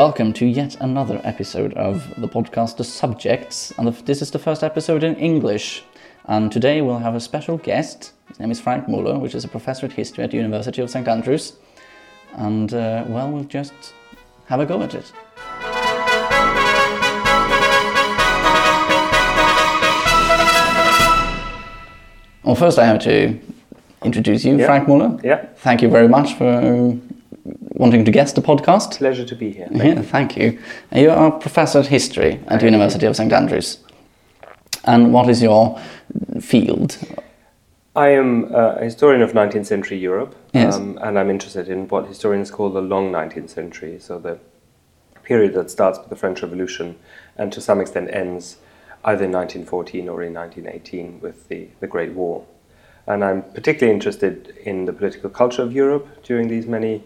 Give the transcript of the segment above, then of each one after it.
Welcome to yet another episode of the podcast The Subjects, and this is the first episode in English. And today we'll have a special guest. His name is Frank Müller, which is a professor at history at the University of St Andrews. And uh, well, we'll just have a go at it. Well, first I have to introduce you, Yeah. Frank Müller. Yeah, Thank you very much for wanting to guest the podcast. pleasure to be here. Thank Yeah, thank you. You are a professor of history at the University of St Andrews. And what is your field? I am uh, a historian of 19th century Europe, Yes. um, and I'm interested in what historians call the long 19th century, so the period that starts with the French Revolution and to some extent ends either in 1914 or in 1918 with the, the Great War. And I'm particularly interested in the political culture of Europe during these many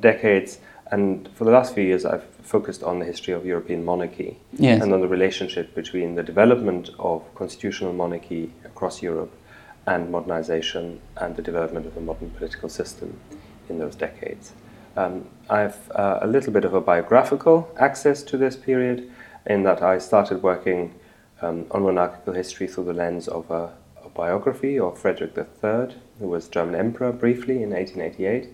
decades, and for the last few years I've focused on the history of European monarchy Yes. and on the relationship between the development of constitutional monarchy across Europe and modernization and the development of a modern political system in those decades. Um, I have uh, a little bit of a biographical access to this period in that I started working um, on monarchical history through the lens of a, a biography of Frederick III, who was German emperor briefly in 1888,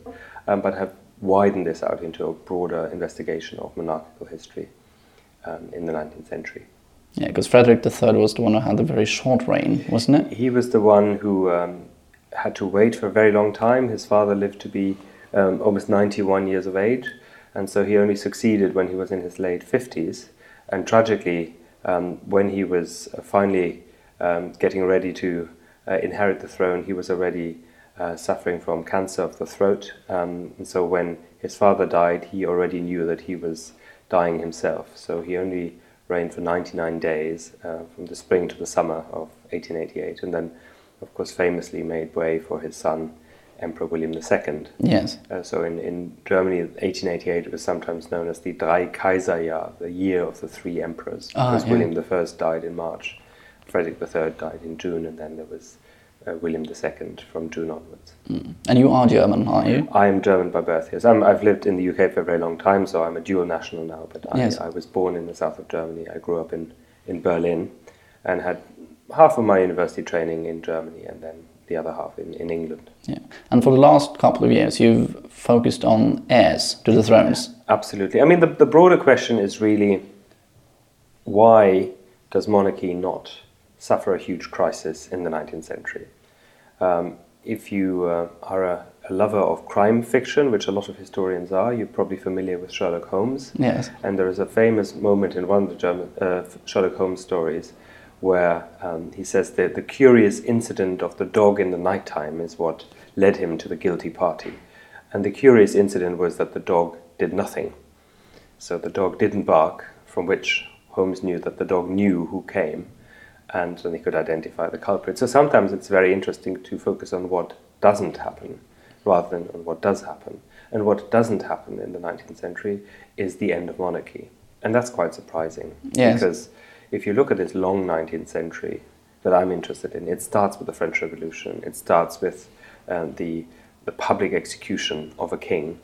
um, but have widened this out into a broader investigation of monarchical history um, in the 19th century. Yeah, because Frederick III was the one who had a very short reign, wasn't it? He was the one who um, had to wait for a very long time. His father lived to be um, almost 91 years of age, and so he only succeeded when he was in his late 50s. And tragically, um, when he was uh, finally um, getting ready to uh, inherit the throne, he was already uh, suffering from cancer of the throat. Um, and so when his father died, he already knew that he was dying himself. So he only reigned for 99 days, uh, from the spring to the summer of 1888, and then, of course, famously made way for his son, Emperor William II. Yes. Uh, so in, in Germany, 1888 was sometimes known as the Drei Kaiserjahr, the year of the three emperors, Ah, because yeah. William I died in March, Frederick III died in June, and then there was uh, William II from June onwards. Mm. And you are German, aren't you? I am German by birth, yes. I'm, I've lived in the UK for a very long time, so I'm a dual national now, but I, Yes. I was born in the south of Germany. I grew up in, in Berlin and had half of my university training in Germany and then the other half in, in England. Yeah. And for the last couple of years, you've focused on heirs to the thrones. Absolutely. I mean, the, the broader question is really why does monarchy not suffer a huge crisis in the 19th century? Um, if you uh, are a, a lover of crime fiction, which a lot of historians are, you're probably familiar with Sherlock Holmes. Yes. And there is a famous moment in one of the German, uh, Sherlock Holmes stories where um, he says that the curious incident of the dog in the nighttime is what led him to the guilty party. And the curious incident was that the dog did nothing. So the dog didn't bark, from which Holmes knew that the dog knew who came, and then he could identify the culprit. So sometimes it's very interesting to focus on what doesn't happen rather than on what does happen. And what doesn't happen in the 19th century is the end of monarchy. And that's quite surprising. Yes. Because if you look at this long 19th century that I'm interested in, it starts with the French Revolution, it starts with uh, the, the public execution of a king.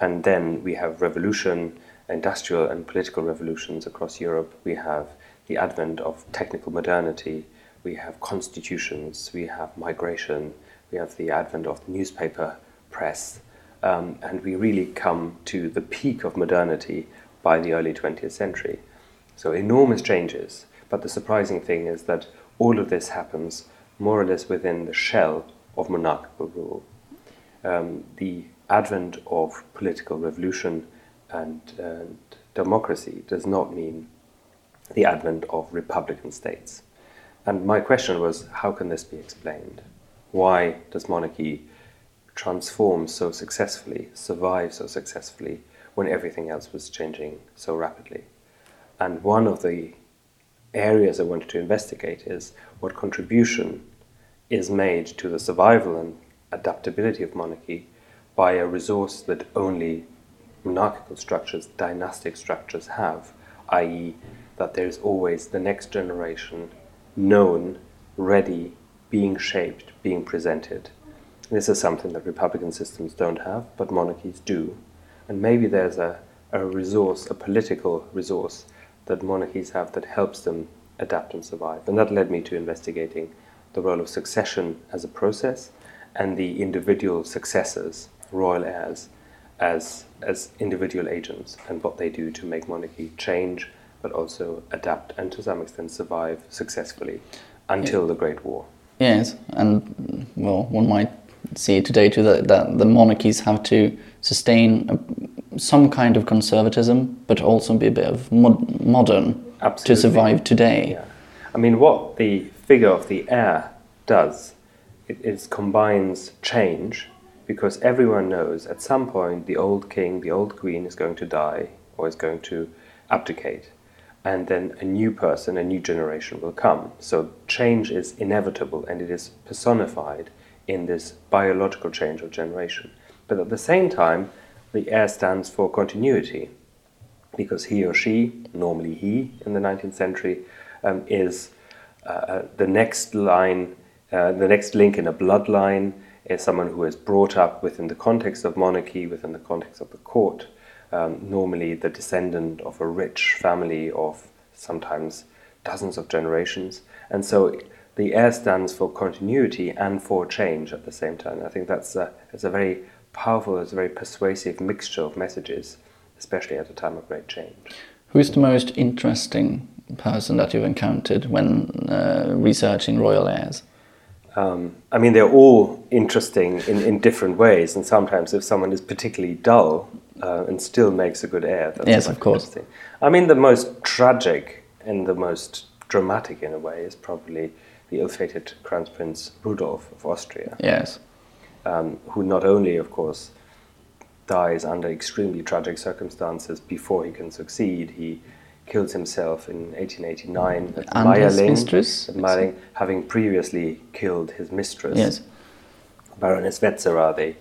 And then we have revolution, industrial and political revolutions across Europe. We have the advent of technical modernity. We have constitutions. We have migration. We have the advent of the newspaper press. Um, and we really come to the peak of modernity by the early 20th century. So enormous changes. But the surprising thing is that all of this happens more or less within the shell of monarchical rule um, the advent of political revolution and, and democracy does not mean the advent of republican states. And my question was how can this be explained? Why does monarchy transform so successfully, survive so successfully, when everything else was changing so rapidly? And one of the areas I wanted to investigate is what contribution is made to the survival and adaptability of monarchy by a resource that only monarchical structures, dynastic structures have, i.e., that there is always the next generation known, ready, being shaped, being presented. This is something that republican systems don't have, but monarchies do. And maybe there's a, a resource, a political resource that monarchies have that helps them adapt and survive. And that led me to investigating the role of succession as a process and the individual successors, royal heirs, as, as individual agents and what they do to make monarchy change but also adapt and to some extent survive successfully until yeah. the Great War. Yes, and well, one might see today too that, that the monarchies have to sustain a, some kind of conservatism, but also be a bit of mod, modern Absolutely. to survive today. Yeah. I mean, what the figure of the heir does, it, it combines change because everyone knows at some point the old king, the old queen is going to die or is going to abdicate. And then a new person, a new generation will come. So change is inevitable and it is personified in this biological change of generation. But at the same time, the heir stands for continuity because he or she, normally he in the 19th century, um, is uh, uh, the next line, uh, the next link in a bloodline, is someone who is brought up within the context of monarchy, within the context of the court, um, normally the descendant of a rich family of sometimes dozens of generations. And so the heir stands for continuity and for change at the same time. I think that's a, it's a very powerful, it's a very persuasive mixture of messages, especially at a time of great change. Who is the most interesting person that you've encountered when uh, researching royal heirs? Um, I mean, they're all interesting in, in different ways, and sometimes if someone is particularly dull uh, and still makes a good heir, that's yes, of course. I mean, the most tragic and the most dramatic in a way is probably the ill-fated Crown Prince Rudolf of Austria. Yes, um, who not only, of course, dies under extremely tragic circumstances before he can succeed, he kills himself in 1889 at and Mayerling, mistress, at Mayerling, having previously killed his mistress, yes. Baroness Vetsera.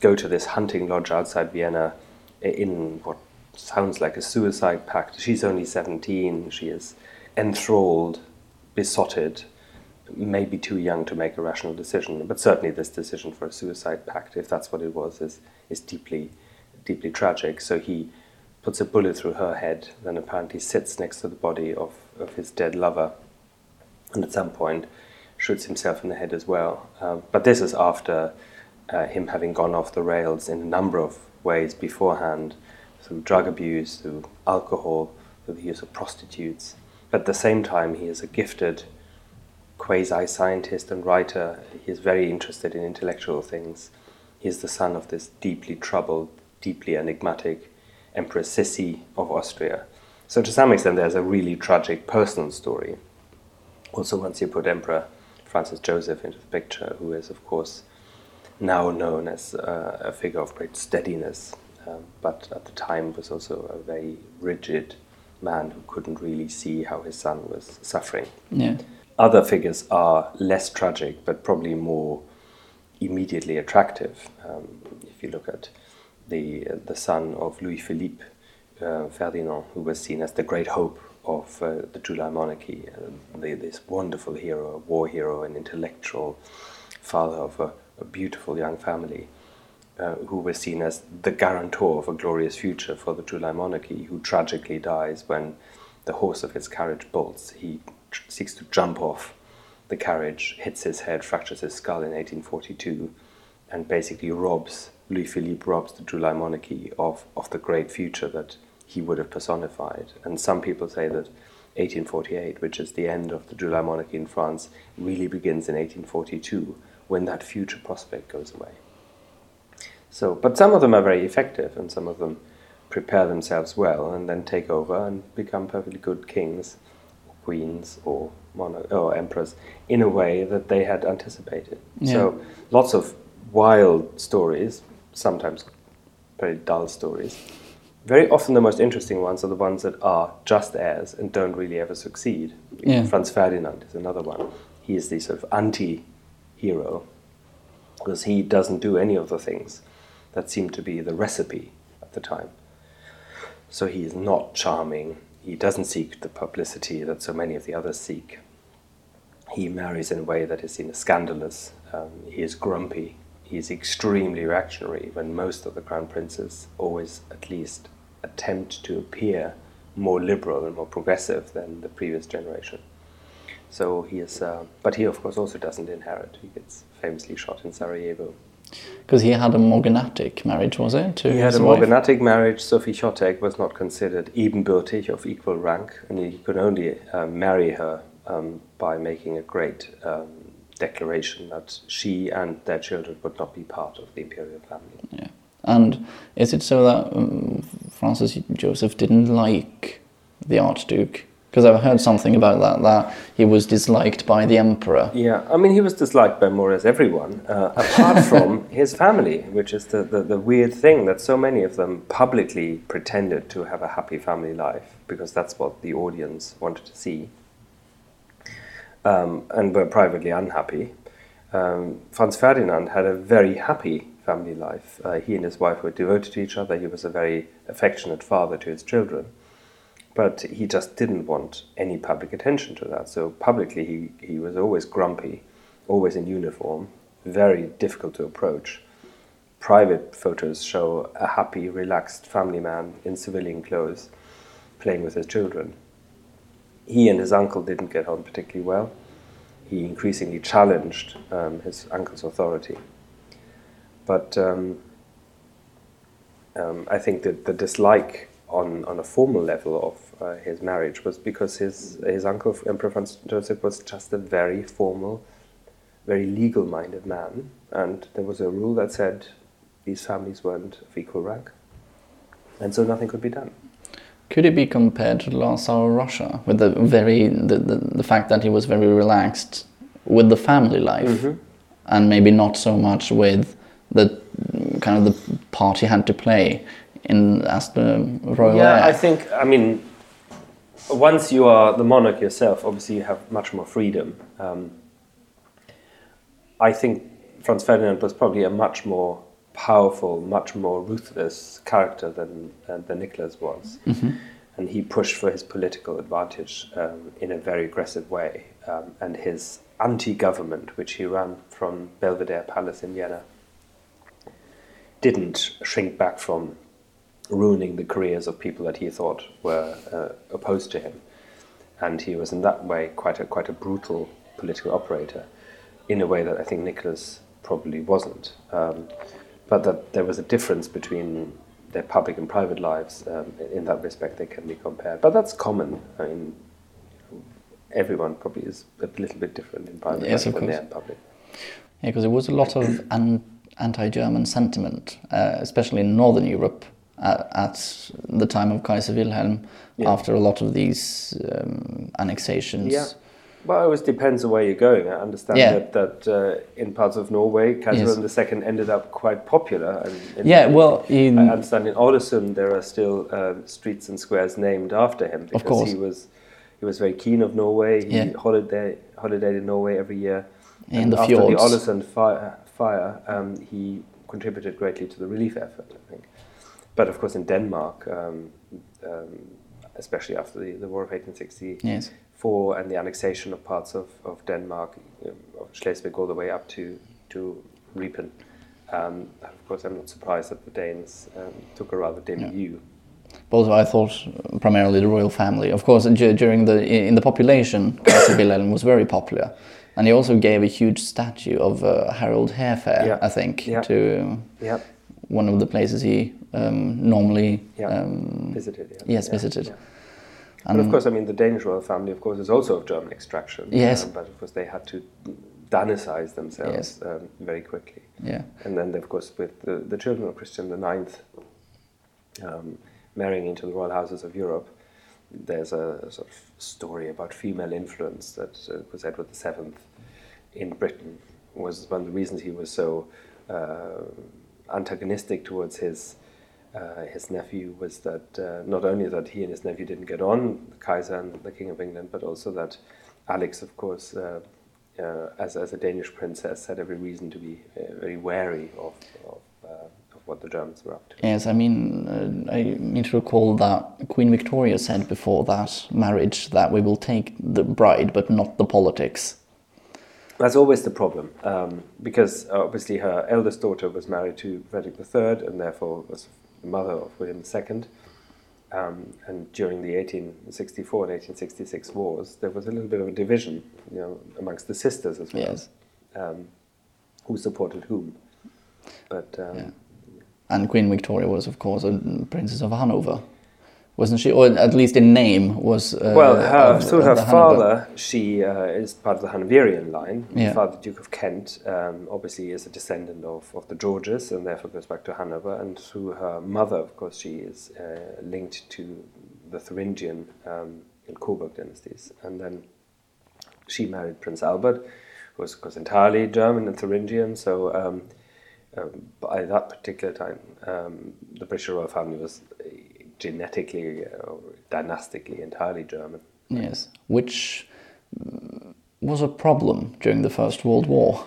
Go to this hunting lodge outside Vienna in what sounds like a suicide pact. She's only 17. She is enthralled, besotted, maybe too young to make a rational decision. But certainly, this decision for a suicide pact, if that's what it was, is, is deeply, deeply tragic. So he puts a bullet through her head, then apparently sits next to the body of, of his dead lover, and at some point shoots himself in the head as well. Um, but this is after uh, him having gone off the rails in a number of ways beforehand through drug abuse, through alcohol, through the use of prostitutes. But at the same time, he is a gifted quasi scientist and writer. He is very interested in intellectual things. He is the son of this deeply troubled, deeply enigmatic Empress Sissi of Austria. So, to some extent, there's a really tragic personal story. Also, once you put Emperor Francis Joseph into the picture, who is, of course, now known as uh, a figure of great steadiness, um, but at the time was also a very rigid man who couldn't really see how his son was suffering. Yeah. Other figures are less tragic, but probably more immediately attractive. Um, if you look at the, the son of Louis Philippe uh, Ferdinand, who was seen as the great hope of uh, the July monarchy, uh, the, this wonderful hero, a war hero, an intellectual father of a, a beautiful young family, uh, who was seen as the guarantor of a glorious future for the July monarchy, who tragically dies when the horse of his carriage bolts. He tr- seeks to jump off the carriage, hits his head, fractures his skull in 1842, and basically robs Louis Philippe robs the July monarchy of, of the great future that he would have personified. And some people say that 1848, which is the end of the July monarchy in France, really begins in 1842 when that future prospect goes away. So, but some of them are very effective, and some of them prepare themselves well and then take over and become perfectly good kings, or queens, or monarch, or emperors in a way that they had anticipated. Yeah. So, lots of wild stories, sometimes very dull stories. Very often, the most interesting ones are the ones that are just heirs and don't really ever succeed. Yeah. Franz Ferdinand is another one. He is the sort of anti hero because he doesn't do any of the things that seem to be the recipe at the time. So he is not charming, he doesn't seek the publicity that so many of the others seek. He marries in a way that is seen as scandalous, um, he is grumpy, He is extremely reactionary when most of the crown princes always at least attempt to appear more liberal and more progressive than the previous generation. So he is, uh, but he of course also doesn't inherit. He gets famously shot in Sarajevo. Because he had a morganatic marriage, was it? To He had a wife? morganatic marriage. Sophie Chotek was not considered ebenbürtig of equal rank, and he could only uh, marry her um, by making a great um, declaration that she and their children would not be part of the imperial family. Yeah. And is it so that um, Francis Joseph didn't like the Archduke? Because I've heard something about that, that he was disliked by the Emperor. Yeah, I mean, he was disliked by more or less everyone, uh, apart from his family, which is the, the, the weird thing that so many of them publicly pretended to have a happy family life because that's what the audience wanted to see, um, and were privately unhappy. Um, Franz Ferdinand had a very happy family life. Uh, he and his wife were devoted to each other. He was a very affectionate father to his children but he just didn't want any public attention to that. So publicly, he, he was always grumpy, always in uniform, very difficult to approach. Private photos show a happy, relaxed family man in civilian clothes playing with his children. He and his uncle didn't get on particularly well. He increasingly challenged um, his uncle's authority. But um, um, I think that the dislike on, on a formal level of uh, his marriage was because his, his uncle, Emperor Franz Joseph, was just a very formal, very legal minded man. And there was a rule that said these families weren't of equal rank. And so nothing could be done. Could it be compared to the Tsar of Russia with the very the, the, the fact that he was very relaxed with the family life and maybe not so much with the kind of the part he had to play in as the royal Yeah, heir? I think, I mean, once you are the monarch yourself, obviously you have much more freedom. Um, I think Franz Ferdinand was probably a much more powerful, much more ruthless character than, uh, than Nicholas was. And he pushed for his political advantage um, in a very aggressive way. Um, and his anti government, which he ran from Belvedere Palace in Vienna, didn't shrink back from ruining the careers of people that he thought were uh, opposed to him. And he was in that way quite a, quite a brutal political operator in a way that I think Nicholas probably wasn't. Um, but that there was a difference between their public and private lives. Um, in that respect, they can be compared. But that's common. I mean, everyone probably is a little bit different in private Yes, life than they are in public. Yeah, because there was a lot of an- anti-German sentiment, uh, especially in Northern Europe, at, at the time of Kaiser Wilhelm, Yeah. after a lot of these um, annexations. Yeah. Well, it always depends on where you're going. I understand Yeah. that, that uh, in parts of Norway, Kaiser Yes. Wilhelm II ended up quite popular. And in, Yeah, well, in, I understand in Ålesund there are still uh, streets and squares named after him because course. he was he was very keen of Norway. He Yeah. holiday holidayed in Norway every year. In and the after fjords. the Ålesund fire, fire um, he contributed greatly to the relief effort. I think, but of course in Denmark, um, um, especially after the, the War of 1864 yes. and the annexation of parts of, of Denmark, um, of Schleswig all the way up to, to Ripen. Um, of course, I'm not surprised that the Danes um, took a rather dim Yeah. view. Also, I thought primarily the royal family. Of course, du- during the in the population, Kaiser Wilhelm was very popular, and he also gave a huge statue of uh, Harold Hairfair, Yeah. I think, Yeah. to Yeah, one of the places he um, normally Yeah. um, visited. Yeah. yes Yeah, visited. yeah. But of course, I mean, the Danish royal family, of course, is also of German extraction. Yes. um, but of course, they had to Danicize themselves Yes. um, very quickly. Yeah, And then, of course, with the, the children of Christian IX um, marrying into the royal houses of Europe, there's a sort of story about female influence that uh, was Edward VII in Britain was one of the reasons he was so uh, antagonistic towards his uh, his nephew was that uh, not only that he and his nephew didn't get on, the Kaiser and the King of England, but also that Alex, of course, uh, uh, as, as a Danish princess, had every reason to be uh, very wary of, of, uh, of what the Germans were up to. yes. I mean, I need to recall that Queen Victoria said before that marriage that we will take the bride, but not the politics. That's always the problem, um, because uh, obviously her eldest daughter was married to Frederick III and therefore was the mother of William II. Um, and during the 1864 and 1866 wars, there was a little bit of a division, you know, amongst the sisters as well. Yes. Um, who supported whom? But um, Yeah. And Queen Victoria was, of course, a Princess of Hanover, wasn't she? Or at least in name was. Uh, Well, her, of- through her father, she uh, is part of the Hanoverian line. Yeah. Her father, Duke of Kent, um, obviously is a descendant of, of the Georges and therefore goes back to Hanover. And through her mother, of course, she is uh, linked to the Thuringian um, and Coburg dynasties. And then she married Prince Albert, who was, of course, entirely German and Thuringian. So um, um, by that particular time, um, the British royal family was uh, genetically uh, or dynastically entirely German. Yes, which mm, was a problem during the First World War.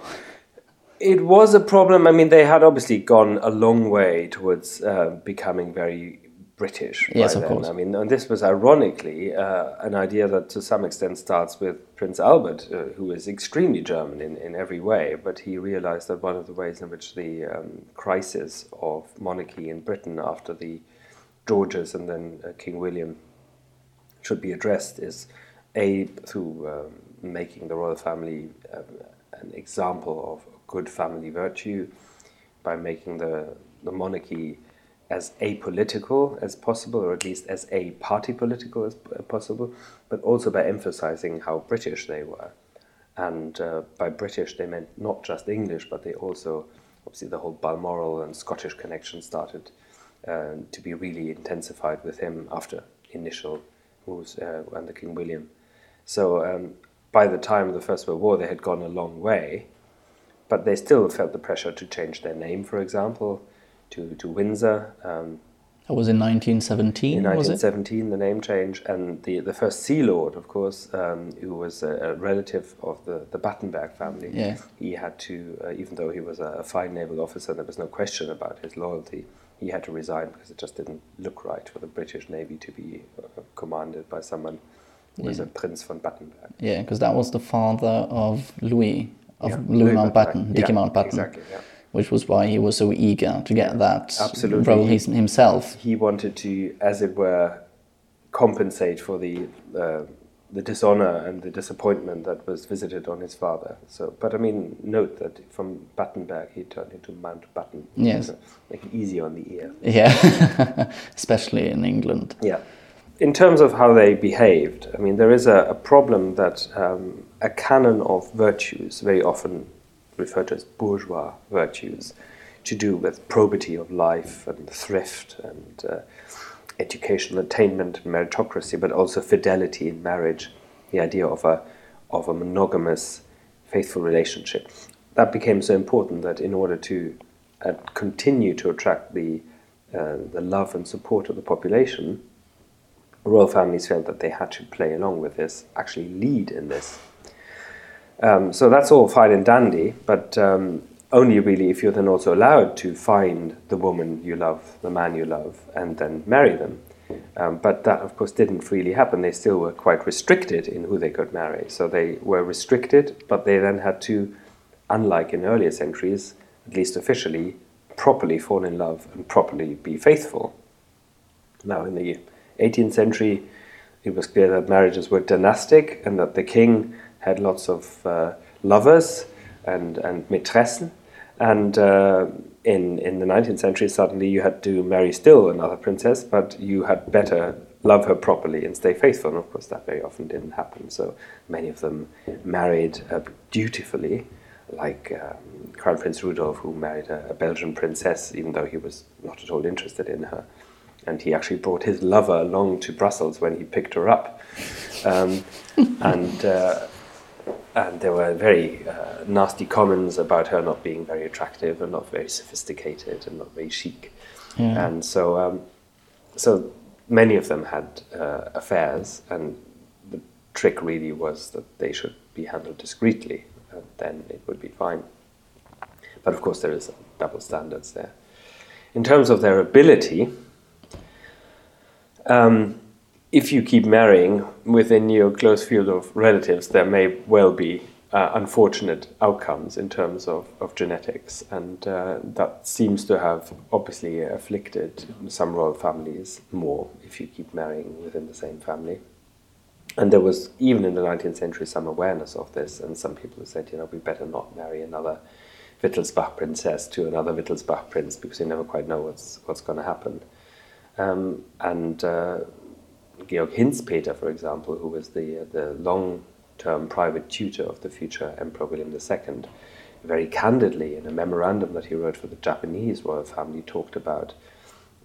It was a problem. I mean, they had obviously gone a long way towards uh, becoming very British. Yes, of then. course. I mean, and this was ironically uh, an idea that to some extent starts with Prince Albert, uh, who is extremely German in, in every way, but he realized that one of the ways in which the um, crisis of monarchy in Britain after the Georges and then uh, King William should be addressed is a through um, making the royal family um, an example of good family virtue by making the, the monarchy as apolitical as possible, or at least as a party political as possible, but also by emphasizing how British they were. And uh, by British, they meant not just English, but they also, obviously, the whole Balmoral and Scottish connection started uh, to be really intensified with him after initial moves uh, under King William. So um, by the time of the First World War, they had gone a long way, but they still felt the pressure to change their name, for example, to, to Windsor. Um, That was in 1917, in was it? 1917, the name change, and the, the first Sea Lord, of course, um, who was a, a relative of the, the Battenberg family, Yeah. he had to, uh, even though he was a, a fine naval officer, there was no question about his loyalty, he had to resign because it just didn't look right for the British Navy to be uh, commanded by someone who was a Prince von Battenberg. Yeah, because that was the father of Louis, of Yeah, Louis Louis Mountbatten. Dickie Yeah, Mountbatten. exactly, yeah. Which was why he was so eager to get that Absolutely. role his, himself. he wanted to, as it were, compensate for the uh, the dishonor and the disappointment that was visited on his father. So, but I mean, note that from Battenberg he turned into Mount Mountbatten. Yes. So, make it easy on the ear. Yeah, especially in England. Yeah. In terms of how they behaved, I mean, there is a, a problem that um, a canon of virtues, very often referred to as bourgeois virtues, to do with probity of life and thrift and uh, educational attainment, and meritocracy, but also fidelity in marriage, the idea of a, of a monogamous, faithful relationship. That became so important that in order to uh, continue to attract the, uh, the love and support of the population, royal families felt that they had to play along with this, actually lead in this. Um, so that's all fine and dandy, but um, only really if you're then also allowed to find the woman you love, the man you love, and then marry them. Um, but that, of course, didn't freely happen. They still were quite restricted in who they could marry. So they were restricted, but they then had to, unlike in earlier centuries, at least officially, properly fall in love and properly be faithful. Now, in the 18th century, it was clear that marriages were dynastic and that the king had lots of uh, lovers and, and maitressen. And uh, in, in the 19th century, suddenly you had to marry still another princess, but you had better love her properly and stay faithful. And of course, that very often didn't happen. So many of them married uh, dutifully, like um, Crown Prince Rudolf, who married a, a Belgian princess, even though he was not at all interested in her and he actually brought his lover along to Brussels when he picked her up. Um, and, uh, and there were very uh, nasty comments about her not being very attractive and not very sophisticated and not very chic. Yeah. And so, um, so many of them had uh, affairs, and the trick really was that they should be handled discreetly, and then it would be fine. But of course, there is double standards there. In terms of their ability, um, if you keep marrying within your close field of relatives, there may well be uh, unfortunate outcomes in terms of, of genetics, and uh, that seems to have obviously afflicted some royal families more if you keep marrying within the same family. And there was, even in the 19th century, some awareness of this, and some people said, you know, we better not marry another Wittelsbach princess to another Wittelsbach prince because you never quite know what's, what's going to happen. Um, and uh, Georg Hinzpeter, for example, who was the, the long term private tutor of the future Emperor William II, very candidly in a memorandum that he wrote for the Japanese royal family talked about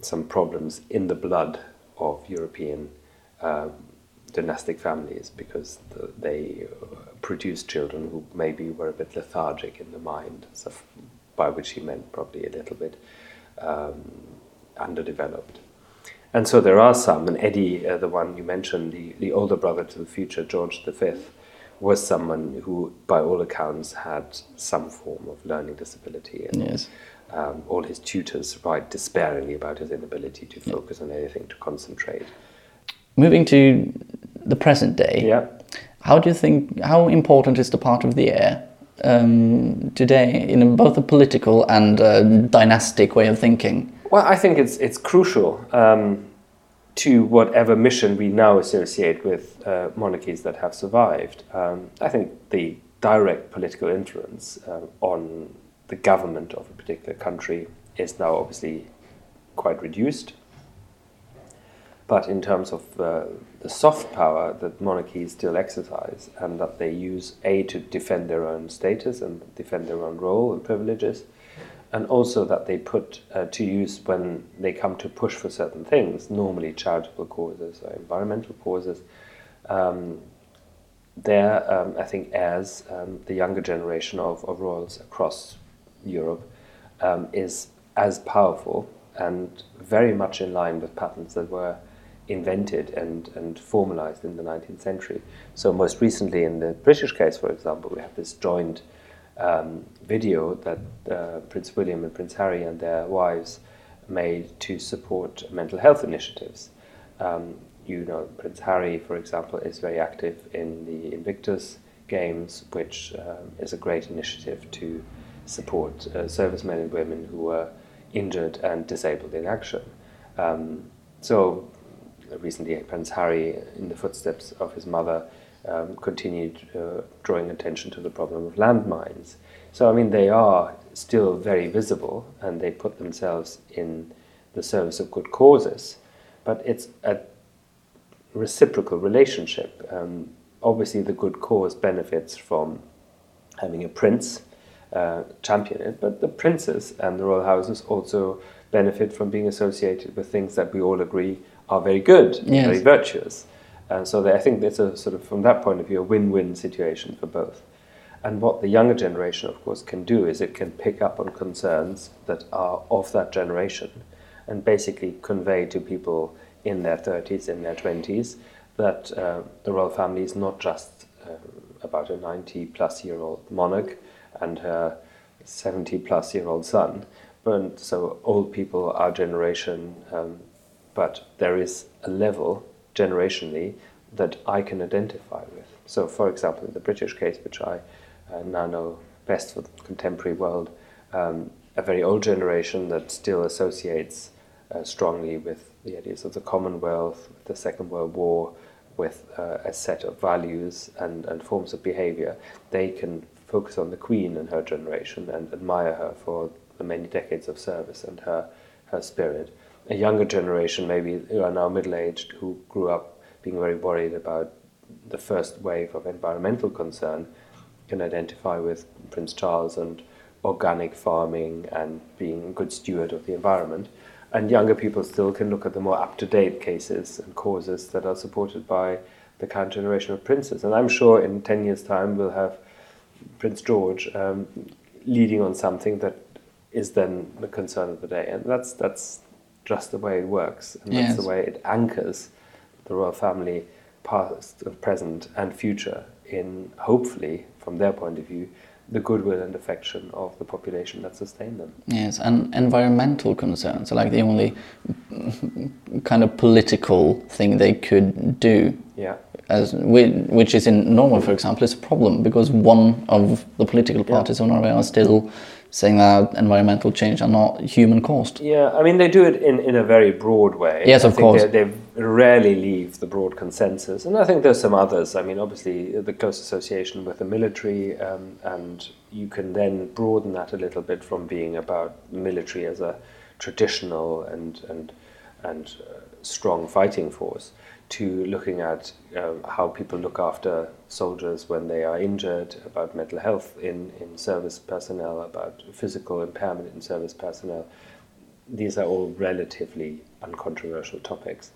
some problems in the blood of European um, dynastic families because the, they produced children who maybe were a bit lethargic in the mind, so by which he meant probably a little bit um, underdeveloped. And so there are some, and Eddie, uh, the one you mentioned, the, the older brother to the future, George V, was someone who, by all accounts, had some form of learning disability. And, yes. Um, all his tutors write despairingly about his inability to focus yeah. on anything, to concentrate. Moving to the present day, yeah. how do you think, how important is the part of the heir um, today in both a political and a dynastic way of thinking? Well, I think it's, it's crucial. Um, to whatever mission we now associate with uh, monarchies that have survived. Um, I think the direct political influence uh, on the government of a particular country is now obviously quite reduced. But in terms of uh, the soft power that monarchies still exercise and that they use, A, to defend their own status and defend their own role and privileges, and also that they put uh, to use when they come to push for certain things, normally charitable causes or environmental causes. Um, there, um, I think, as um, the younger generation of, of royals across Europe um, is as powerful and very much in line with patterns that were invented and, and formalized in the 19th century. So, most recently, in the British case, for example, we have this joint um, video that uh, Prince William and Prince Harry and their wives made to support mental health initiatives. Um, you know, Prince Harry, for example, is very active in the Invictus Games, which um, is a great initiative to support uh, servicemen and women who were injured and disabled in action. Um, so, recently, Prince Harry, in the footsteps of his mother, um, continued uh, drawing attention to the problem of landmines. So, I mean, they are still very visible and they put themselves in the service of good causes, but it's a reciprocal relationship. Um, obviously, the good cause benefits from having a prince uh, champion it, but the princes and the royal houses also benefit from being associated with things that we all agree are very good, yes. very virtuous. And so they, I think it's a sort of, from that point of view, a win-win situation for both. And what the younger generation, of course, can do is it can pick up on concerns that are of that generation and basically convey to people in their 30s, in their 20s, that uh, the royal family is not just uh, about a 90 plus year old monarch and her 70 plus year old son, but so old people, our generation, um, but there is a level generationally that I can identify with. So, for example, in the British case, which I uh, now know best for the contemporary world, um, a very old generation that still associates uh, strongly with the ideas of the Commonwealth, the Second World War, with uh, a set of values and, and forms of behavior, they can focus on the Queen and her generation and admire her for the many decades of service and her, her spirit a younger generation, maybe who are now middle aged, who grew up being very worried about the first wave of environmental concern, can identify with Prince Charles and organic farming and being a good steward of the environment. And younger people still can look at the more up to date cases and causes that are supported by the current generation of princes. And I'm sure in 10 years' time we'll have Prince George um, leading on something that is then the concern of the day. And that's, that's just the way it works, and that's yes. the way it anchors the royal family, past, present, and future, in hopefully, from their point of view, the goodwill and affection of the population that sustain them. Yes, and environmental concerns are like the only kind of political thing they could do. Yeah. As we, which is in Norway, for example, is a problem because one of the political parties of Norway are still saying that environmental change are not human caused. Yeah, I mean they do it in, in a very broad way. Yes, of course. They, they rarely leave the broad consensus, and I think there's some others. I mean, obviously the close association with the military, um, and you can then broaden that a little bit from being about military as a traditional and and and uh, strong fighting force to looking at uh, how people look after soldiers when they are injured, about mental health in, in service personnel, about physical impairment in service personnel. These are all relatively uncontroversial topics.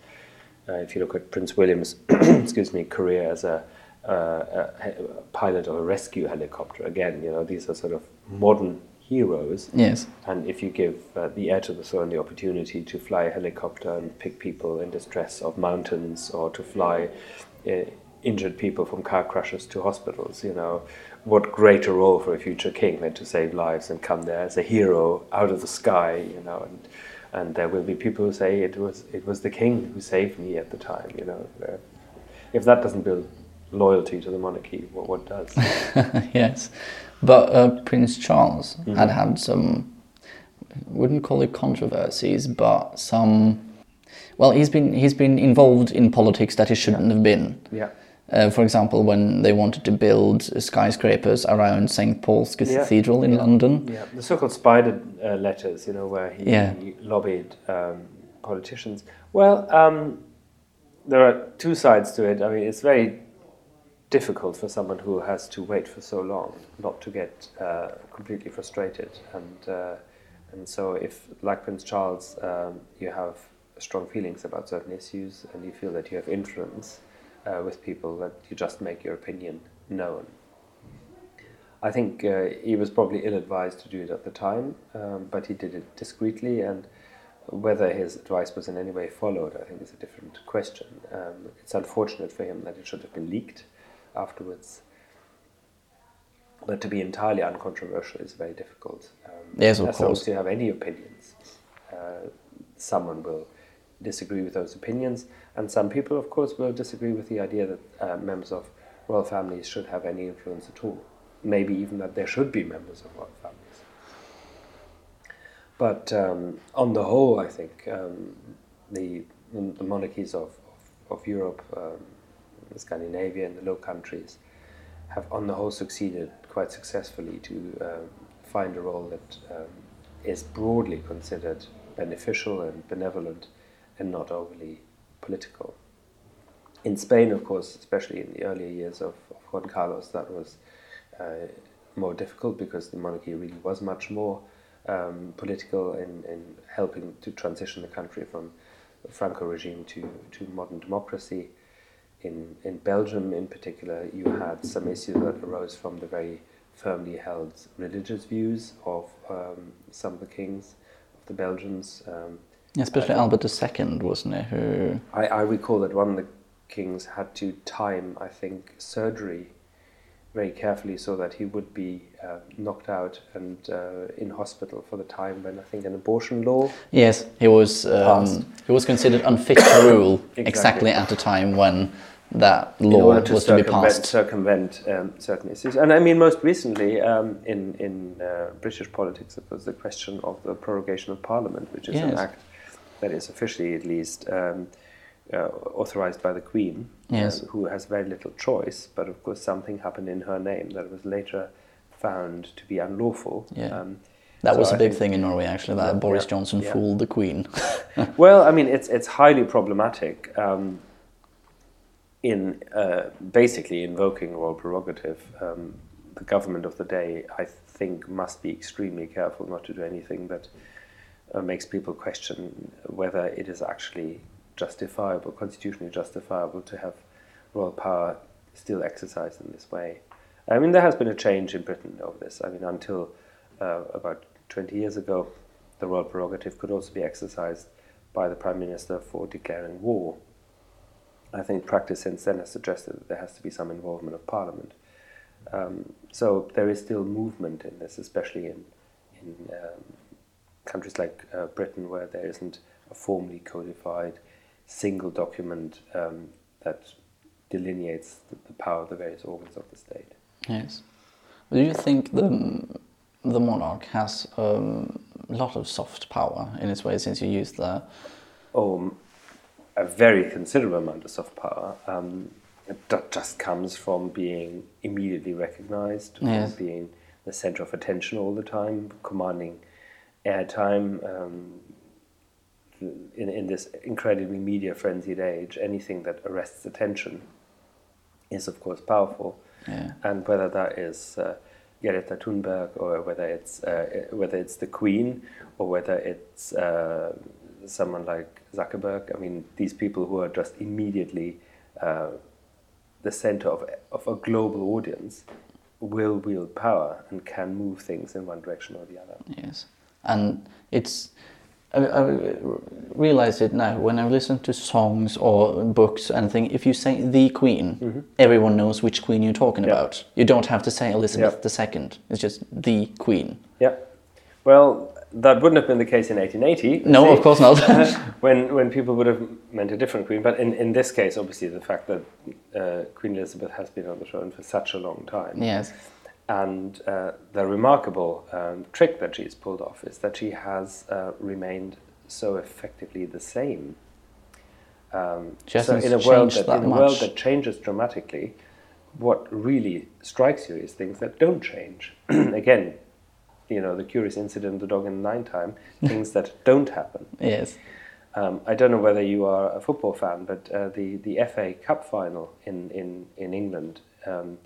Uh, if you look at Prince William's, excuse me, career as a, uh, a, pilot of a rescue helicopter, again, you know, these are sort of modern heroes. Yes. And if you give uh, the heir to the throne the opportunity to fly a helicopter and pick people in distress off mountains or to fly uh, injured people from car crashes to hospitals, you know, what greater role for a future king than to save lives and come there as a hero out of the sky, you know, and and there will be people who say it was it was the king who saved me at the time, you know. Uh, if that doesn't build loyalty to the monarchy, what, what does? yes, but uh, Prince Charles Mm-hmm. had had some, wouldn't call it controversies, but some. Well, he's been he's been involved in politics that he shouldn't have been. yeah. Uh, for example, when they wanted to build skyscrapers around St Paul's Cathedral in London. Yeah, the so-called spider uh, letters, you know, where he, Yeah. he lobbied um, politicians. Well, um, there are two sides to it. I mean, it's very difficult for someone who has to wait for so long not to get uh, completely frustrated. And uh, and so, if like Prince Charles, um, you have strong feelings about certain issues, and you feel that you have influence uh, with people, that you just make your opinion known. I think uh, he was probably ill advised to do it at the time, um, but he did it discreetly, and whether his advice was in any way followed, I think, is a different question. Um, it's unfortunate for him that it should have been leaked afterwards, but to be entirely uncontroversial is very difficult. Um, Yes, of as long course. as you have any opinions, uh, someone will disagree with those opinions, and some people, of course, will disagree with the idea that uh, members of royal families should have any influence at all. Maybe even that there should be members of royal families. But um, on the whole, I think um, the, the monarchies of, of, of Europe, um, Scandinavia, and the Low Countries have, on the whole, succeeded quite successfully to um, find a role that um, is broadly considered beneficial and benevolent and not overly political. In Spain, of course, especially in the earlier years of, of Juan Carlos, that was uh, more difficult because the monarchy really was much more um, political in, in helping to transition the country from the Franco regime to, to modern democracy. In, in Belgium, in particular, you had some issues that arose from the very firmly held religious views of um, some of the kings of the Belgians. Um, Especially Albert II, wasn't it? Who I, I recall that one of the kings had to time, I think, surgery very carefully so that he would be uh, knocked out and uh, in hospital for the time when I think an abortion law. Yes, he was. Um, Passed. he was considered unfit to rule Exactly. exactly at the time when that law to was to be passed. circumvent um, certain issues. And I mean, most recently um, in, in uh, British politics, it was the question of the prorogation of Parliament, which is an act that is officially, at least, um, uh, authorized by the Queen, Yes. uh, who has very little choice. But of course, something happened in her name that was later found to be unlawful. Yeah. Um, That so was a big thing in Norway, actually. That Yeah, Boris Johnson yeah. fooled the Queen. Well, I mean, it's it's highly problematic um, in uh, basically invoking royal prerogative. Um, the government of the day, I think, must be extremely careful not to do anything that uh, makes people question whether it is actually justifiable, constitutionally justifiable, to have royal power still exercised in this way. I mean, there has been a change in Britain over this. I mean, until uh, about 20 years ago, the royal prerogative could also be exercised by the Prime Minister for declaring war. I think practice since then has suggested that there has to be some involvement of Parliament. Um, so there is still movement in this, especially in in um, countries like uh, Britain, where there isn't a formally codified single document um, that delineates the, the power of the various organs of the state. Yes. Do you think the the monarch has um, a lot of soft power in its way, since you used the Oh, a very considerable amount of soft power. Um, that just comes from being immediately recognized, from being the center of attention all the time, commanding airtime. Um, in, in this incredibly media frenzied age, anything that arrests attention is, of course, powerful. Yeah. And whether that is uh, Greta Thunberg or whether it's uh, whether it's the Queen or whether it's uh, someone like Zuckerberg, I mean, these people who are just immediately uh, the center of, of a global audience will wield power and can move things in one direction or the other. Yes, and it's. I, I realize it now when I listen to songs or books and anything. If you say the Queen, everyone knows which Queen you're talking Yeah. about. You don't have to say Elizabeth Yeah. II. It's just the Queen. Yeah. Well, that wouldn't have been the case in 1880. No, see? of course not. when when people would have meant a different queen. But in, in this case, obviously, the fact that uh, Queen Elizabeth has been on the throne for such a long time, yes. And uh, the remarkable um, trick that she's pulled off is that she has uh, remained so effectively the same. Um, so in a world that, that in a world that changes dramatically, what really strikes you is things that don't change. Again, you know, the curious incident, the dog in the night time, things that don't happen. Yes. Um, I don't know whether you are a football fan, but uh, the, the FA Cup final in, in, in England um,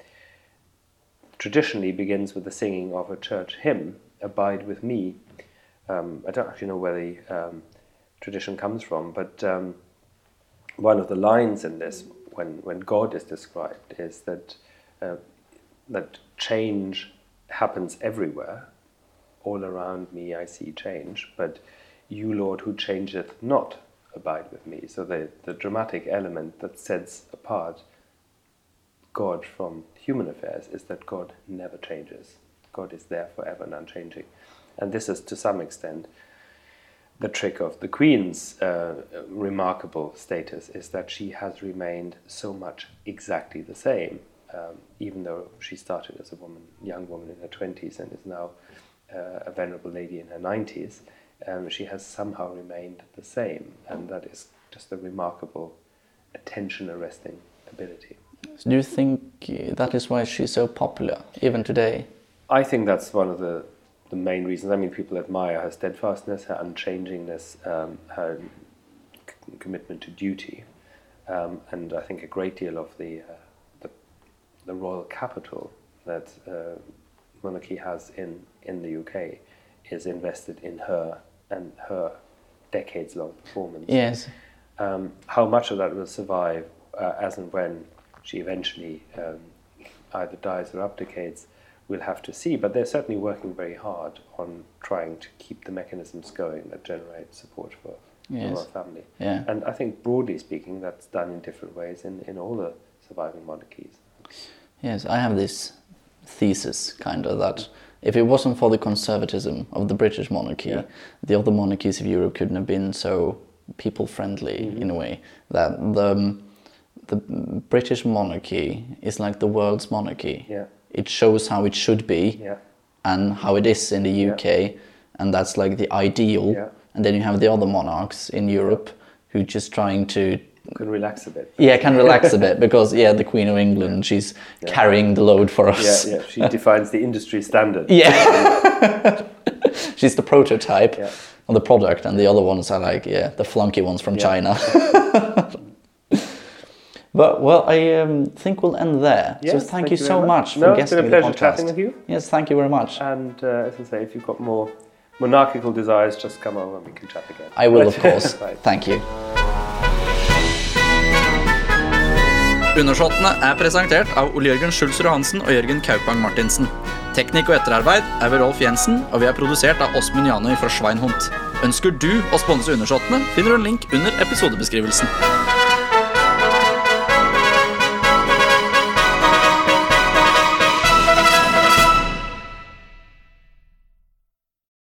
traditionally begins with the singing of a church hymn, Abide with Me. Um, I don't actually know where the um, tradition comes from, but um, one of the lines in this, when, when God is described, is that, uh, that change happens everywhere. All around me I see change, but you, Lord, who changeth not, abide with me. So the, the dramatic element that sets apart God from human affairs is that God never changes. God is there forever and unchanging. And this is to some extent the trick of the Queen's uh, remarkable status is that she has remained so much exactly the same, um, even though she started as a woman, young woman in her 20s and is now uh, a venerable lady in her 90s. Um, she has somehow remained the same, and that is just a remarkable attention arresting ability. So do you think that is why she's so popular even today? I think that's one of the, the main reasons. I mean, people admire her steadfastness, her unchangingness, um, her c- commitment to duty, um, and I think a great deal of the, uh, the, the royal capital that uh, monarchy has in, in the UK is invested in her and her decades-long performance Yes. um, how much of that will survive uh, as and when she eventually um, either dies or abdicates, we'll have to see. But they're certainly working very hard on trying to keep the mechanisms going that generate support for the Yes. royal family. Yeah. And I think, broadly speaking, that's done in different ways in, in all the surviving monarchies. Yes, I have this thesis kind of that if it wasn't for the conservatism of the British monarchy, Yeah. the other monarchies of Europe couldn't have been so people friendly in a way. That the the British monarchy is like the world's monarchy. Yeah. It shows how it should be Yeah. and how it is in the UK, and that's like the ideal. Yeah. And then you have the other monarchs in Europe who just trying to can relax a bit. yeah can relax a bit because yeah the Queen of England she's carrying the load for us. Yeah, yeah. She defines the industry standard. Yeah. She's the prototype Yeah. of the product, and the other ones are like, yeah, the flunky ones from Yeah. China. but, well, I um, think we'll end there. so thank, thank, you you so much, much. for No, it's been guesting a pleasure podcast. chatting with you. Yes, thank you very much. And uh, as I say, if you've got more monarchical desires, just come over and we can chat again. I will, Right. of course. Right. Thank you. Undersåttene er presentert av Ole Jørgen Schulzrud Hansen og Jørgen Kaupang Martinsen. Teknikk og etterarbeid er ved Rolf Jensen, og vi er produsert av Åsmund Janøy fra Schweinhund. Ønsker du å sponse Undersåttene, finner du en link under episodebeskrivelsen.